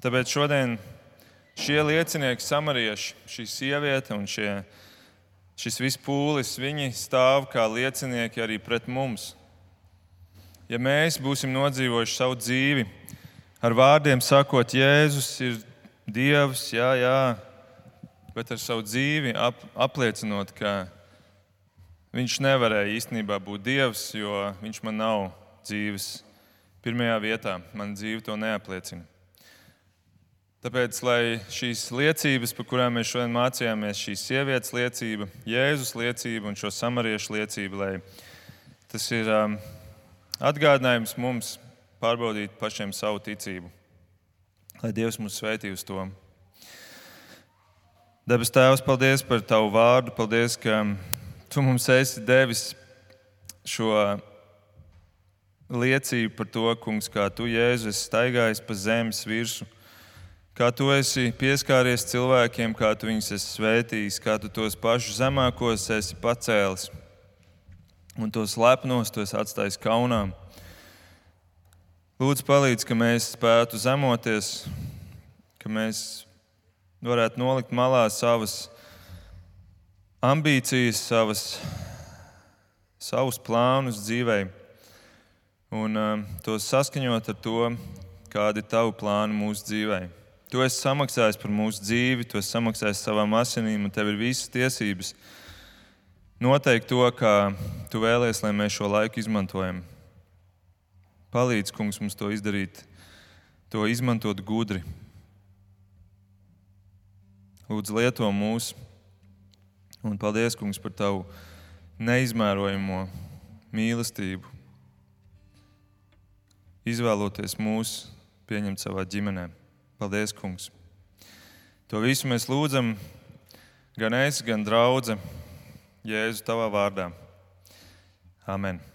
Tāpēc šodien Šie liecinieki, samarieši, šī sieviete un šie, šis viss pūlis, viņi stāv kā liecinieki arī pret mums. Ja mēs būsim nodzīvojuši savu dzīvi, ar vārdiem sakot, Jēzus ir Dievs, jā, jā, bet ar savu dzīvi ap, apliecinot, ka Viņš nevarēja īstenībā būt Dievs, jo Viņš man nav dzīves pirmajā vietā. Man dzīve to neapliecina. Tāpēc, lai šīs liecības, par kurām mēs šodien mācījāmies, šīs sievietes liecība, Jēzus liecība un šo samariešu liecība, lai tas ir um, atgādinājums mums pārbaudīt pašiem savu ticību. Lai Dievs mūs svētī uz to. Debes Tēvs, paldies par Tavu vārdu. Paldies, ka Tu mums esi devis šo liecību par to, kungs, kā Tu, Jēzus, staigājis pa zemes virsmu kā tu esi pieskāries cilvēkiem, kā tu viņus esi svētījis, kā tu tos pašus zemākos esi pacēlis. un tos lepnos esi atstājis kaunā. Lūdzu, palīdzi, ka mēs spētu zemoties, ka mēs varētu nolikt malā savas ambīcijas, savas, savus plānus dzīvē un uh, tos saskaņot ar to, kādi ir tavi plāni mūsu dzīvē. Tu esi samaksājis par mūsu dzīvi, tu esi samaksājis savām asinīm, un tev ir visas tiesības noteikt to, kā tu vēlēsies, lai mēs šo laiku izmantojam. Palīdz, kungs, mums to izdarīt, to izmantot gudri. Lūdzu, lieto mūs, un paldies, kungs, par tavu neizmērojamo mīlestību. Izvēloties mūs, pieņemt savā ģimenē. Paldies, kungs! To visu mēs lūdzam, gan es, gan draudzene Jēzu tavā vārdā. Amen!